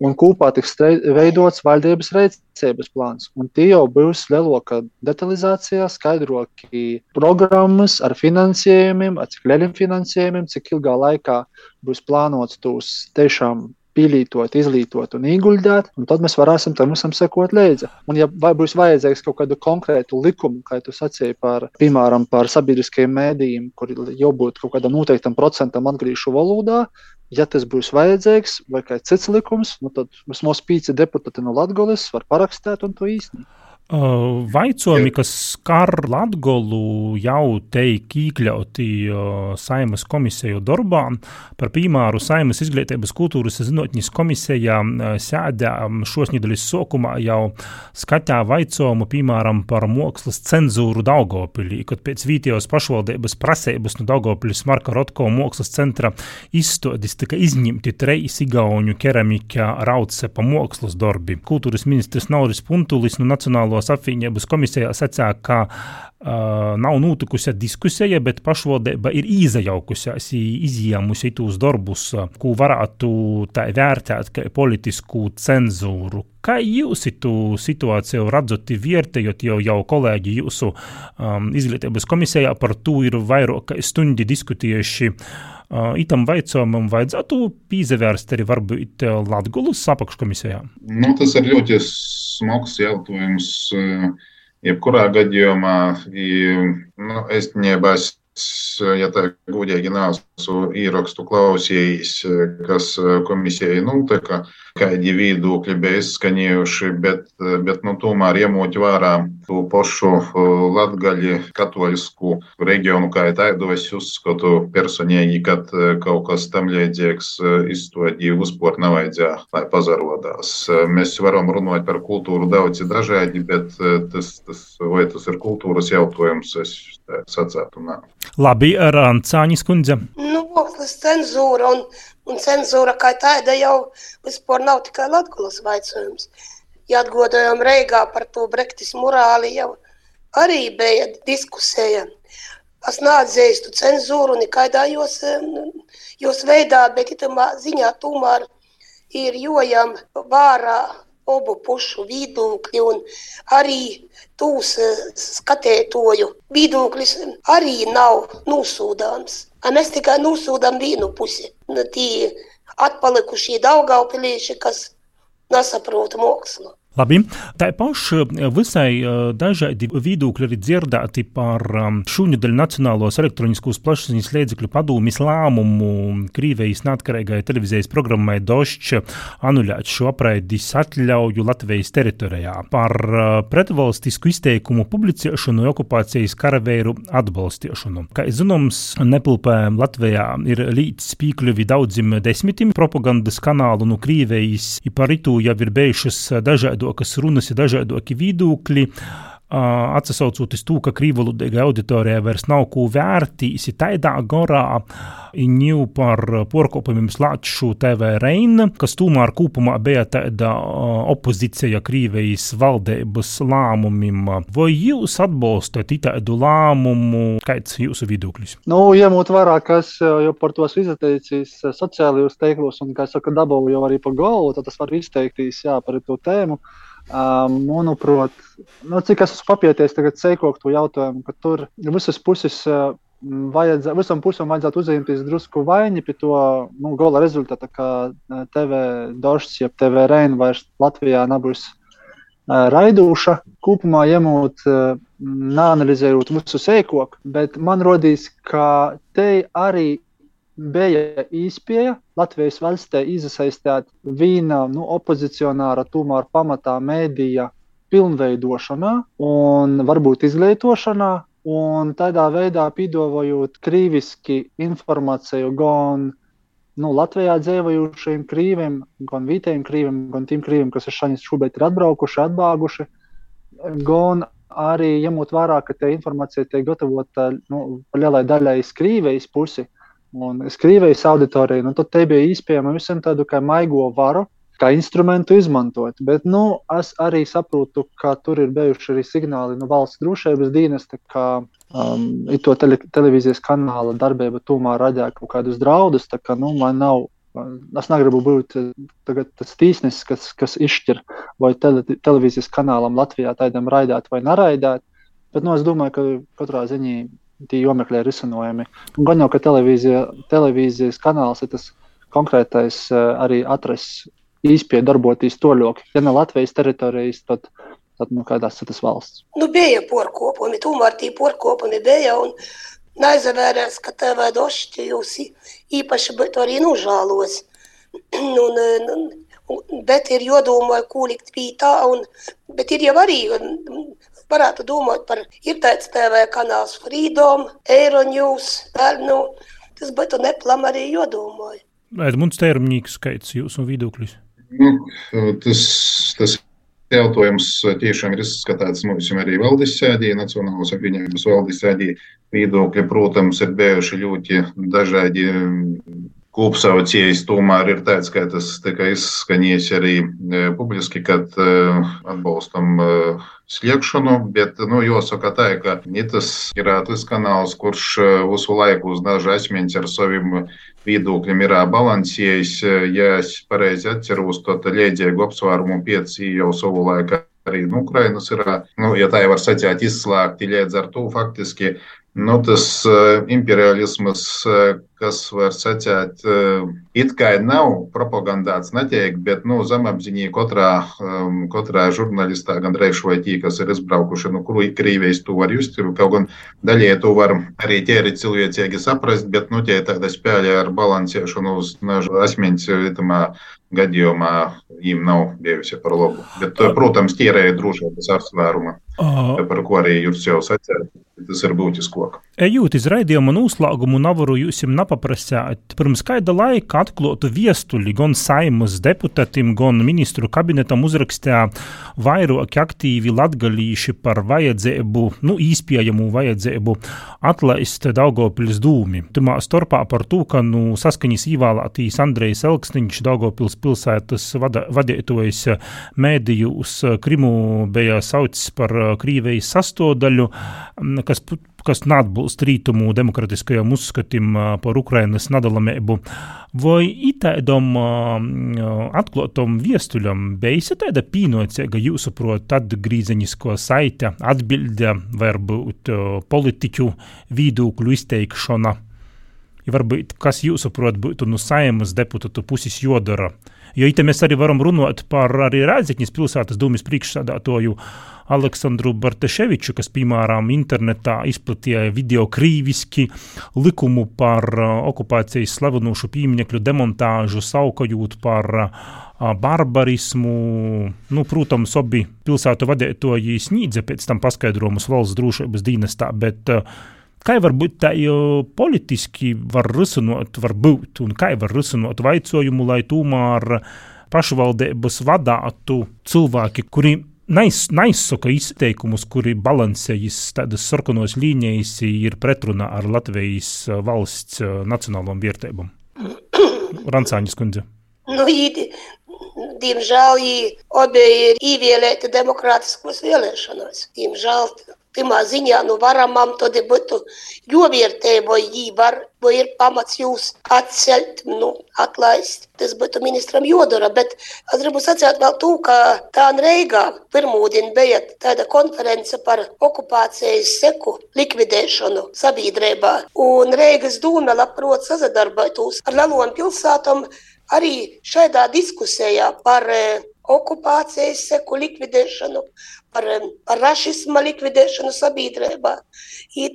un kopā tiks veidots valdības rīcības plāns. Un tie jau būs lielākā detalizācijā, skaidroki programmas ar finansējumiem, ar cik lieliem finansējumiem, cik ilgā laikā būs plānots tos tiešām pielītot, izlītot un ieguldīt, un tad mēs varēsim tam visam sekot līdzi. Un, ja vai būs vajadzīgs kaut kādu konkrētu likumu, kā tu sacīji par, piemēram, par sabiedriskajiem mēdījiem, kur jābūt kaut kādam noteiktam procentam atgriežu valodā, ja tas būs vajadzīgs vai kāds cits likums, nu tad vismaz pīci deputāti no Latgoles var parakstīt un to īstenībā. Vaicojumi, kas skar Latviju, jau teik iekļauti Saimas komisiju darbā. Par piemēru Saimas izglītības kultūras zinātņas komisijā sēdē šos nedēļas sokumā jau skatā vaicojumu, piemēram, par mākslas cenzūru Daugopilī, kad pēc Vītijos pašvaldības prasības no Daugopiļas Marka Rotko mākslas centra izstādis tika izņemti trejas igauņu keramika raucepa mākslas darbi. Kultūras ministrs Nauris Puntulis no Nacionālo Nacionālās apvienības komisijā sacīja, ka uh, nav notikusi diskusija, bet pašvaldība ir iejaukusies, izjēmusi tos darbus, ko varētu tā vērtēt kā politisku cenzūru. Kā jūs to situāciju redzat, vērtējot jau, jau kolēģi jūsu um, izglītības komisijā par to ir vairāk stundi diskutējuši? Uh, itam jautājumam vajadzētu pievērst arī varbūt Latvijas apakškomisijā? Nu, tas ir ļoti smags jautājums. Jebkurā gadījumā, nu, es nebasu ja tā gudīgi neesmu ierakstu klausījis, kas komisijai, nu, tā kā kādi viedokļi bija izskanējuši, bet, bet nu, tomēr iemot vērā to pašu latgaļi katoļisku reģionu kā tādu, es uzskatu personīgi, ka kaut kas tam līdzīgs izstādīja uzport nevajadzēja, lai pazarodās. Mēs varam runāt par kultūru daudzi dažādi, bet tas, tas, vai tas ir kultūras jautājums, es sacētu, nē. Labi, Rancāņas kundze. Nu, mākslas cenzūra un, un cenzūra kā tāda jau vispār nav tikai Latgulas vaicojums. Ja atgodojam Reigā par to Brektis morāli, jau arī bija diskusija. Es neatzīstu cenzūru nekādā jos, jos veidā, bet itamā ziņā tomēr ir jojam vārā obu pušu viedokļi un arī tūs eh, skatētoju viedoklis arī nav nosūdāms. Mēs tikai nosūdām vienu pusi. Tie atpalikušie daugaupilieši, kas nesaprot mākslu. Labi, tā paša visai dažādi viedokļi arī dzirdēti par šūņudaļu Nacionālos elektroniskos plašsaziņas līdzekļu padomjas lēmumu Krīvijas neatkarīgai televīzijas programmai Došķa anuļēt šo apraidis atļauju Latvijas teritorijā par pretvalstisku izteikumu publicēšanu okupācijas karaveiru atbalstīšanu. Kā zināms, nepilpē Latvijā ir līdz spīkļuvi daudzim desmitiem propagandas kanālu no Krīvijas, par itu jau ir bijušas dažādi dažādokas runas, ir dažādoki viedokļi. Atsaucoties to, ka krīvalodīgai auditorijai vairs nav ko vērtīs, tādā garā viņu par porkopumiem slēdzu TV Reina, kas tomēr kopumā bija tāda opozīcija Krīvijas valdības lēmumiem. Vai jūs atbalstat tādu lēmumu? Kāds ir jūsu viedoklis? Nu, ņemot vērā, kas jau par tos izteicīs sociālajos teiklos un, kā saka, dabūju jau arī pa galvu, tad tas var izteikties jā, par to tēmu. Manuprāt, nu, cik es esmu papieties tagad seikot to jautājumu, ka tur visas puses vajadzētu, visam pusam vajadzētu uzņemties drusku vaini pie to nu, gola rezultāta, ka TV Došs, jeb TV Reina vairs Latvijā nebūs raidūša, kopumā ņemot, neanalizējot visu sēkoku, bet man rodīs, ka te arī bija īspēja Latvijas valstī izasaistīt viena nu, opozicionāra, tomēr pamatā mēdīja pilnveidošanā un varbūt izglītošanā, un tādā veidā pīdovojot krīviski informāciju gan nu, Latvijā dzīvojušiem krīviem, gan vietējiem krīviem, gan tiem krīviem, kas šobrīd ir atbraukuši, atbāguši, gan arī ņemot vērā, ka tā informācija tiek gatavota nu, lielai daļai skrīvējas pusi un skrīvējas auditorija, nu, tad te bija iespējama visam tādu kā maigo varu, kā instrumentu izmantot. Bet nu, es arī saprotu, ka tur ir bijuši arī signāli no valsts drošības dienesta, ka um, to tele, televīzijas kanāla darbība tomēr radīja kaut kādus draudus. Kā, nu, man nav Es negribu būt eh, tas tīsnis, kas, kas izšķir, vai tele, televīzijas kanālam Latvijā tādam raidīt vai neraidīt. Bet nu, es domāju, ka katrā ziņā tie jomekļi ir izsanojami. Gan jau, ka televīzija, televīzijas kanāls ir tas konkrētais eh, arī atrasts īspēja darboties toļok. Ja ne Latvijas teritorijas, tad, tad nu, kādās citas valsts. Nu, bija porkopumi, tomēr tie porkopumi bija. Un... Neaizvērās, ka tev došķi jūs īpaši būtu arī nožālos. un, un, bet ir jādomā, ko likt pītā. Un, bet ir jau arī varētu domāt par, ir tāds TV kanāls Freedom, Eironews, nu, tas būtu neplam arī jādomāja. Edmunds Tērmņīgs skaits jūsu vidūkļus. Nu, tas, tas jautājums tiešām ir izskatīts mums arī valdes sēdī, Nacionālās apvienības valdes sēdī. Viedokļi, protams, ir bijuši ļoti dažādi kopsaucējs tomēr ir tāds, ka tas tika izskanējis arī e, publiski, kad e, atbalstam e, sliekšanu, bet, nu, jāsaka tā, ka tas ir tas kanāls, kurš visu laiku uz dažu asmeņus ar saviem viedokļiem ir balansējis. Ja es pareizi atceros, tad liedzīgu apsvērumu pieci jau savu laiku arī no Ukrainas ir, nu, ja tā jau var sacīt, izslēgti līdz ar to faktiski Nu, tas uh, imperialisms, uh, kas var sacīt, uh, it kā nav propagandāts, netiek, bet nu, zemapziņā katrā, um, katrā žurnālistā, gan reišo tī, kas ir izbraukuši no nu, Krievijas, to var just. Kaut gan daļai to var arī ķēri cilvēcīgi saprast, bet nu, tie tāda spēle ar balansēšanu uz asmeņas vietamā gadījumā viņiem nav bijusi par labu. Bet, protams, tīrēja drošības apsvēruma, par ko arī jūs jau sacījāt tas ir būtiskāk. Ejot iz raidījuma noslēgumu, navaru jūs jums napaprasāt, pirms kāda laika atklātu viestuļi gan saimas deputātim, gan ministru kabinetam uzrakstīja vairāki aktīvi latgalīši par vajadzību, nu, īspējamu vajadzību atlaist Daugopils dūmi. Tumā starpā par to, ka, nu, saskaņas īvēlētīs Andrejs Elksniņš Daugopils pilsētas vada, vadītojas mēdījus Krimu bija saucis par Krīvejas sastodaļu, kas, kas neatbilst rītumu demokratiskajam uzskatim par Ukrainas nadalamību. Vai itēdam atklātam viestuļam bija tāda pīnocīga jūsuprot atgrīzeņisko saite, atbilde, varbūt politiķu vīdūkļu izteikšana? Ja varbūt, kas jūsuprot būtu no saimas deputātu puses jodara? Jo it mēs arī varam runāt par arī Rēzekņas pilsētas dūmis priekšsādātoju Aleksandru Barteševiču, kas, piemēram, internetā izplatīja video krīviski likumu par uh, okupācijas slavenošu pieminekļu demontāžu, saukojot par uh, barbarismu. Nu, protams, abi pilsētu vadītāji sniedza pēc tam paskaidrojumus valsts drošības dienestā, bet uh, Kā var būt tā, jo politiski var risināt, var būt, un kā var risināt vaicojumu, lai tomēr pašvaldības vadātu cilvēki, kuri neizsaka izteikumus, kuri balansējas tādas sarkanos līnijas, ir pretrunā ar Latvijas uh, valsts uh, nacionālām vērtībām. Rancāņas kundze. Nu, diemžēl, abi ir ievēlēti demokrātiskos vēlēšanos. Diemžēl Timā ziņā nu, varamām tad būtu jāvērtē, vai jī var, vai ir pamats jūs atcelt, nu, atlaist. Tas būtu ministram jodara, bet es gribu sacīt vēl to, ka tā Reigā pirmūdien bija tāda konference par okupācijas seku likvidēšanu sabiedrībā. Un Reigas dūme labprot sazadarbotos ar lielām pilsētām arī šādā diskusijā par eh, okupācijas seku likvidēšanu, par, par rašisma likvidēšanu sabiedrībā. I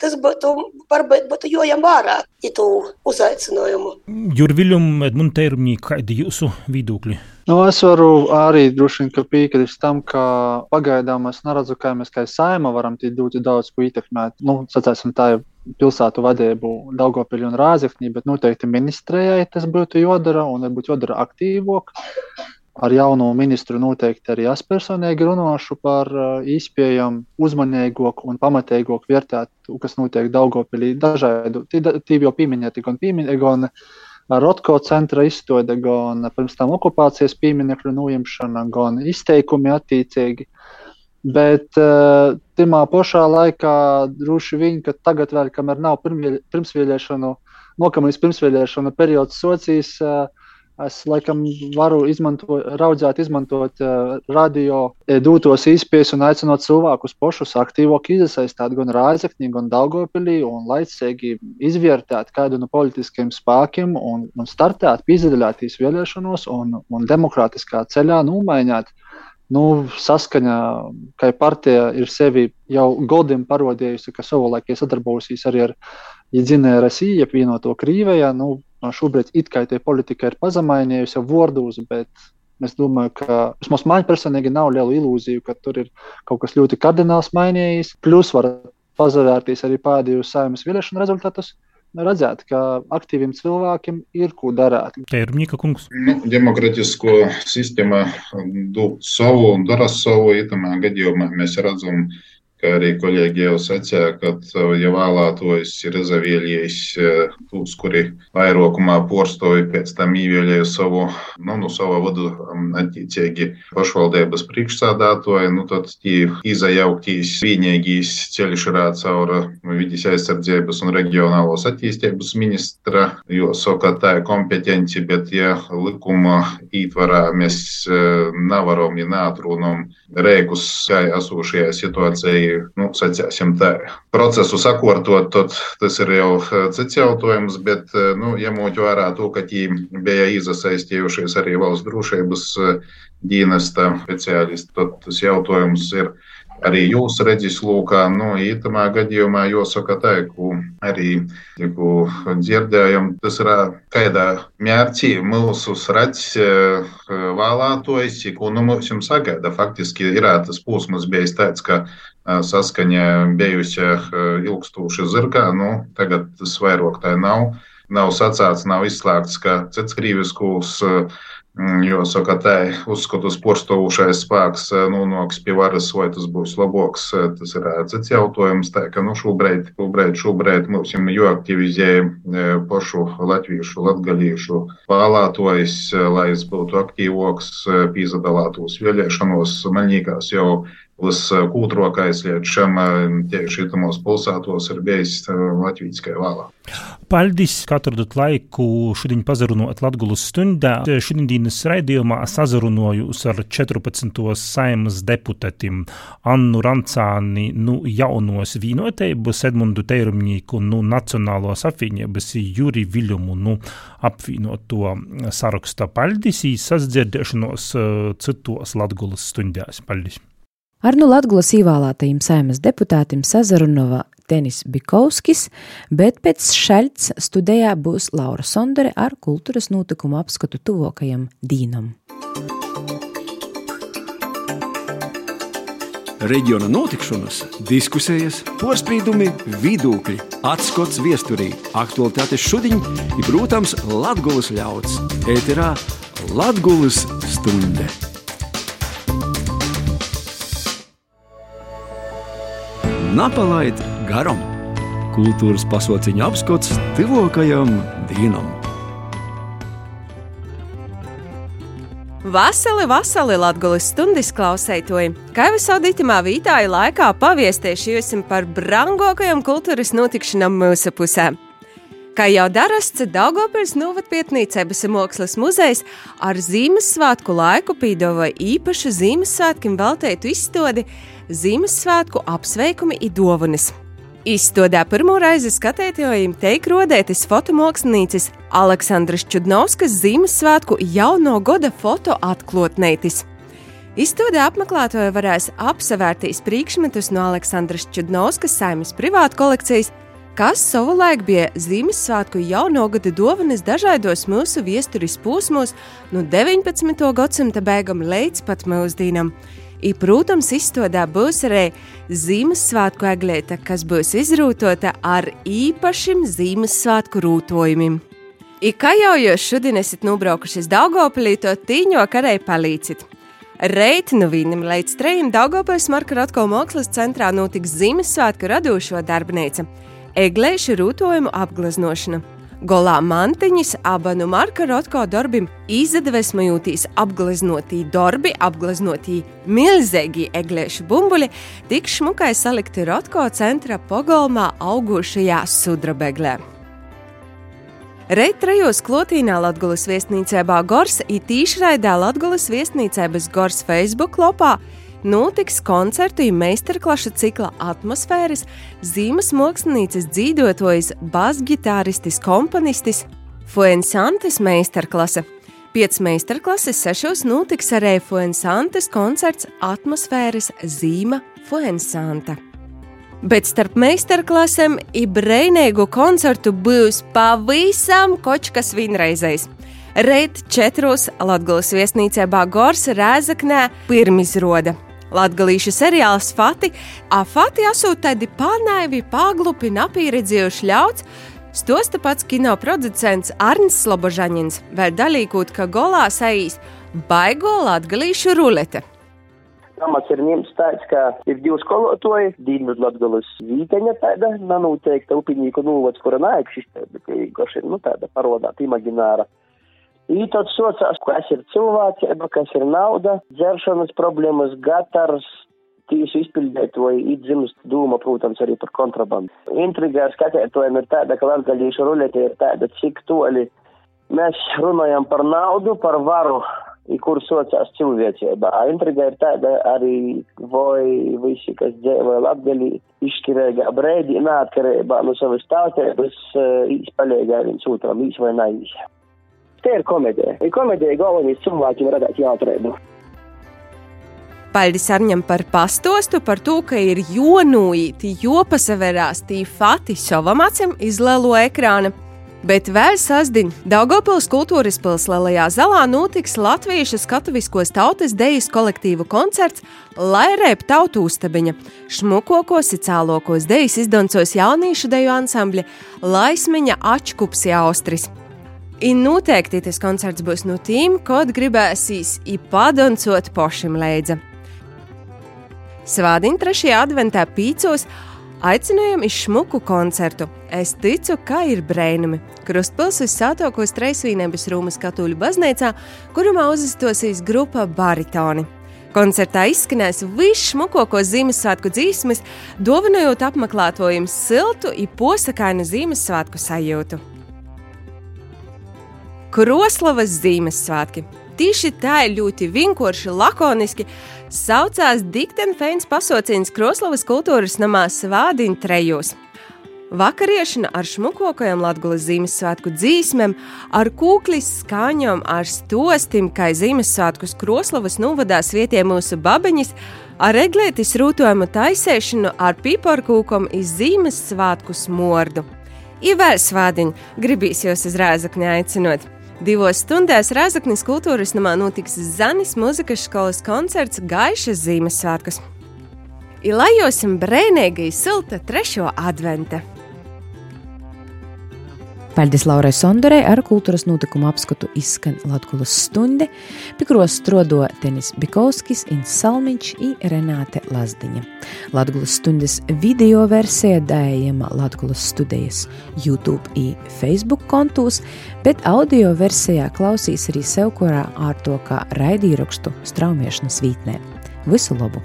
tas būtu, varbūt būtu jojam vārā itu uzaicinājumu. Jurviļum, Edmund Teirumī, kādi jūsu viedokļi? Nu, es varu arī droši vien piekrist tam, ka pagaidām es neredzu, kā mēs kā saima varam ļoti daudz ko ietekmēt. Nu, sacēsim, tā ir pilsētu vadību Daugopili un Rāzekņī, bet noteikti ministrējai tas būtu jodara un varbūt jodara aktīvāk ar jauno ministru noteikti arī es personīgi runāšu par izpējamu, uzmanīgāku un pamatīgāku vērtēt, kas notiek Daugopilī. Dažādu, tī jau pieminēti gan pieminēti, gan Rotko centra izstāde, gan pirms tam okupācijas pieminekļu nojemšana, gan izteikumi attiecīgi. Bet uh, tajā pašā laikā droši vien, ka tagad vēl, kamēr nav pirmsvēlēšanu, nokamais pirmsvēlēšanu periods socijas, uh, Es laikam varu izmantot, raudzēt, izmantot uh, radio e, dūtos izpējas un aicinot cilvēkus pašus aktīvāk iesaistīt gan Rāzaknī, gan Daugopilī un laicīgi izvērtēt kādu no politiskiem spēkiem un, un startēt, pīzdaļātīs vēlēšanos un, un demokrātiskā ceļā numaiņāt. Nu, saskaņā, ka partija ir sevi jau godiem parodējusi, ka savulaik ir sadarbosies arī ar Jēdziņā Rasiju, apvienoto Krīvijā. Nu, šobrīd it kā tie politika ir pazemainījusi vārdus, bet es domāju, ka vismaz man personīgi nav liela ilūzija, ka tur ir kaut kas ļoti kardināls mainījies. Plus var pazavērties arī pēdējos saimnes vēlēšanu rezultātus. Redzēt, ka aktīviem cilvēkiem ir ko darīt. Tā ir Mika kungs. Nu, demokratisko sistēmu dod savu un dara savu. Itamā gadījumā mēs redzam, ka kā arī kolēģi jau sacīja, ka, ja vēlētos ir izvēlējies tos, kuri vairākumā porstoja pēc tam ievēlēja savu, nu, nu savu vadu attiecīgi pašvaldības priekšsādātoju, nu, tad tie izajauktīs vienīgīs ceļš ir caur vidas aizsardzības un reģionālos attīstības ministra, jo saka, tā ir kompetenci, bet ja likuma ītvarā mēs nevaram, ja neatrunam rēkus, kā esošajā situācijā nu, sacēsim, tā, procesu sakārtot, tad tas ir jau eh, cits jautājums. Bet, eh, nu, ņemot vērā to, ka viņi bija iesaistījušies arī valsts drošības eh, dienesta speciālisti, tad tas jautājums ir arī jūs redzat, lūkā, nu, ītamā gadījumā jāsaka tā, ko arī ko dzirdējam, tas ir kādā mērķī mūsu redz vēlētojs, ko nu mums sagaida. Faktiski ir tas posms bijis tāds, ka saskaņa bijusi ilgstoša zirgā, nu, tagad tas vairāk tā nav. Nav sacāts, nav izslēgts, ka cits krīviskus uh, Mm, jo, saka, tā uzskatu sporstovušais spēks nonāks pie varas, vai tas būs labāks, tas ir cits jautājums. Tā ka nu, šobrīd, šobrīd, šobrīd mums ir jāaktivizē pašu latviešu, latgaliešu vēlētājs, lai es būtu aktīvāks, pīzadalātos vēlēšanos. Man liekas, jau Viskultūrākais līdz šim tieši šitamos pilsētos ir bijis Latvijas vālā. Paldies, ka atradat laiku šodien pazarunot Latgulas stundā. Šodienas raidījumā sazarunojos ar 14. saimas deputātiem Annu Rancāni, nu jaunos vīnotēbus, Edmundu Teirumņīku, nu Nacionālos apvienības Juri Viļumu, nu apvienoto saraksta. Paldies, sasdzirdēšanos citos Latgulas stundās. Paldies! Ar nu Latvijas ievēlētajiem saimas deputātiem sazarunova Denis Bikovskis, bet pēc šaļts studijā būs Laura Sondere ar kultūras notikumu apskatu tuvākajam dīnam. Reģiona notikšanas, diskusijas, porcelāna, vidūkļi, atskats viesturī, aktualitātes šodien ir, protams, Latvijas ļauds. Ēterā Latvijas stunde! Napalaid garam! Kultūras pasauciņa apskats tuvākajam dienam! Vasali, vasali Latvijas stundas klausētoji! Kā jau saudītamā vītāja laikā paviestieši par brangākajām kultūras notikšanām mūsu pusē. Kā jau darasts, Daugopils novadpietnīcības mākslas muzejs ar Zīmessvētku laiku pīdavoja īpašu Zīmessvētkiem veltētu izstādi Zīmessvētku apsveikumi i dovanas. Izstādē pirmo reizi skatītājiem teik rodētis fotomākslinieks Aleksandrs Čudnovskis Zīmessvētku jauno gada foto atklātneitis. Izstādē apmeklētāji varēs apsevērtīs priekšmetus no Aleksandras Čudnovskas saimnes privātu kolekcijas kas savulaik bija Ziemassvētku jauno gada dāvanas dažādos mūsu vēstures posmos, no 19. gadsimta beigām līdz pat mūsdienam. I, protams, izstādē būs arī Ziemassvētku eglīte, kas būs izrūtota ar īpašiem Ziemassvētku rūtojumiem. I, kā jau jūs šodien esat nobraukuši uz Daugopilī, to tīņo karēji palīdzit. Reit no vienam līdz trījiem Daugopils Marka Rotko mākslas centrā notiks Ziemassvētku radošo darbnīca – eglēšu rūtojumu apgleznošana. Golā mantiņas abanu Marka Rotko darbim izdevesmojotīs apgleznotī darbi, apgleznotī milzīgi eglēšu bumbuļi, tik šmukai salikti Rotko centra pogolmā augušajā sudrabeglē. Reit trejos klotīnā Latgulas viesnīcībā Gors ir tīšraidā Latgulas viesnīcības Gors Facebook lopā notiks koncertu un meistarklašu cikla atmosfēras zīmes mākslinieks dzīvotojas basģitāristis komponistis Fuensantes meistarklase. Pēc meistarklases sešos notiks arī Fuensantes koncerts atmosfēras zīme Fuensanta. Bet starp meistarklasēm ir brīvīgu koncertu būs pavisam kočkas vienreizējs. Reit četros Latvijas viesnīcē Bagors Rēzaknē pirmizroda. Latgalīšu seriāls Fati, a Fati asūt tādi pārnaivi, pāglupi, napīredzējuši ļauts, stosta pats kino producents Arnis Slobožaņins, vēl dalīkūt, ka golā saīs baigo latgalīšu rulete. Pamats ir ņemts tāds, ka ir divi skolotāji, Dienvidu Latgalas vīteņa tāda, nanoteikta upinīku nūvads, kura neeksistē, bet ir, nu, tāda parodāta imagināra. I tad socās, kas ir cilvēcība, kas ir nauda, dzeršanas problēmas, gatars, tieši izpildīt vai iedzimst dūma, protams, arī par kontrabandu. Intrigā ar skatētojiem ir tāda, ka latgaļīšu rulete ir tāda, cik toli mēs runājam par naudu, par varu, i kur socās cilvēcība. Intriga ir tāda arī, vai visi, kas dzīvo latgaļī, izšķirīgā brēdī, neatkarībā no savas tautības, izpaļīgā viens otram, īs vai neīs. Te ir komēdija. Ir komēdija galvenais cilvēkiem radīt jautrību. Paldies Arņam par pastostu par to, ka ir jonūīti, jopasaverās tī fati savam acim iz lielo ekrāna. Bet vēl sasdiņ Daugopils kultūras pils Lielajā zalā notiks latviešu skatuviskos tautas dejas kolektīvu koncerts Lairēp tautu uztabiņa. Šmukokos icālokos dejas izdoncos jaunīšu deju ansambļa Laismiņa Ačkups Austris. I noteikti tas koncerts būs no tiem, kad gribēsīs ipadoncot pošim leidza. Svādiņa 3. adventā pīcos aicinājām iz šmuku koncertu. Es ticu, ka ir brēnumi. Krustpils uz Sātokos Treisvīnēbas Rūmas katoļu baznīcā, kurumā uzastosīs grupa Baritoni. Koncertā izskanēs visšmukākos Ziemassvētku dzīsmes, dāvinojot apmeklētājiem siltu, iposakainu Ziemassvētku sajūtu. Kroslavas Ziemassvētki. Tieši tā ir ļoti vienkārši, lakoniski. Saucās Diktenfeins pasauciens Kroslavas kultūras namā Svādiņa trejos. Vakariešana ar šmukokajām Latvijas Ziemassvētku dzīsmēm, ar kūklis skaņām, ar stostim, kā Ziemassvētkus Kroslavas novadās vietie mūsu babeņas, ar eglētis rūtojumu taisēšanu ar piparkūkom iz Ziemassvētku smordu. Ivēl svādiņu, gribīs jūs uz rēzakņa aicinot! Divos stundās Rāzaknis kultūras namā notiks Zanis muzikas skolas koncerts Gaišas Ziemassvētkus. Ilajosim brēnīgi silta trešo adventa! Paldies Laurai Sondorei ar kultūras notikumu apskatu izskan Latgulas stunde, pikros strodo Tenis Bikovskis, Ins Salmiņš i Renāte Lazdiņa. Latgulas stundes video versija dājama Latgulas studijas YouTube i Facebook kontūs, bet audio versijā klausīs arī sev korā ārto kā raidīrakstu straumiešanas vītnē. Visu labu!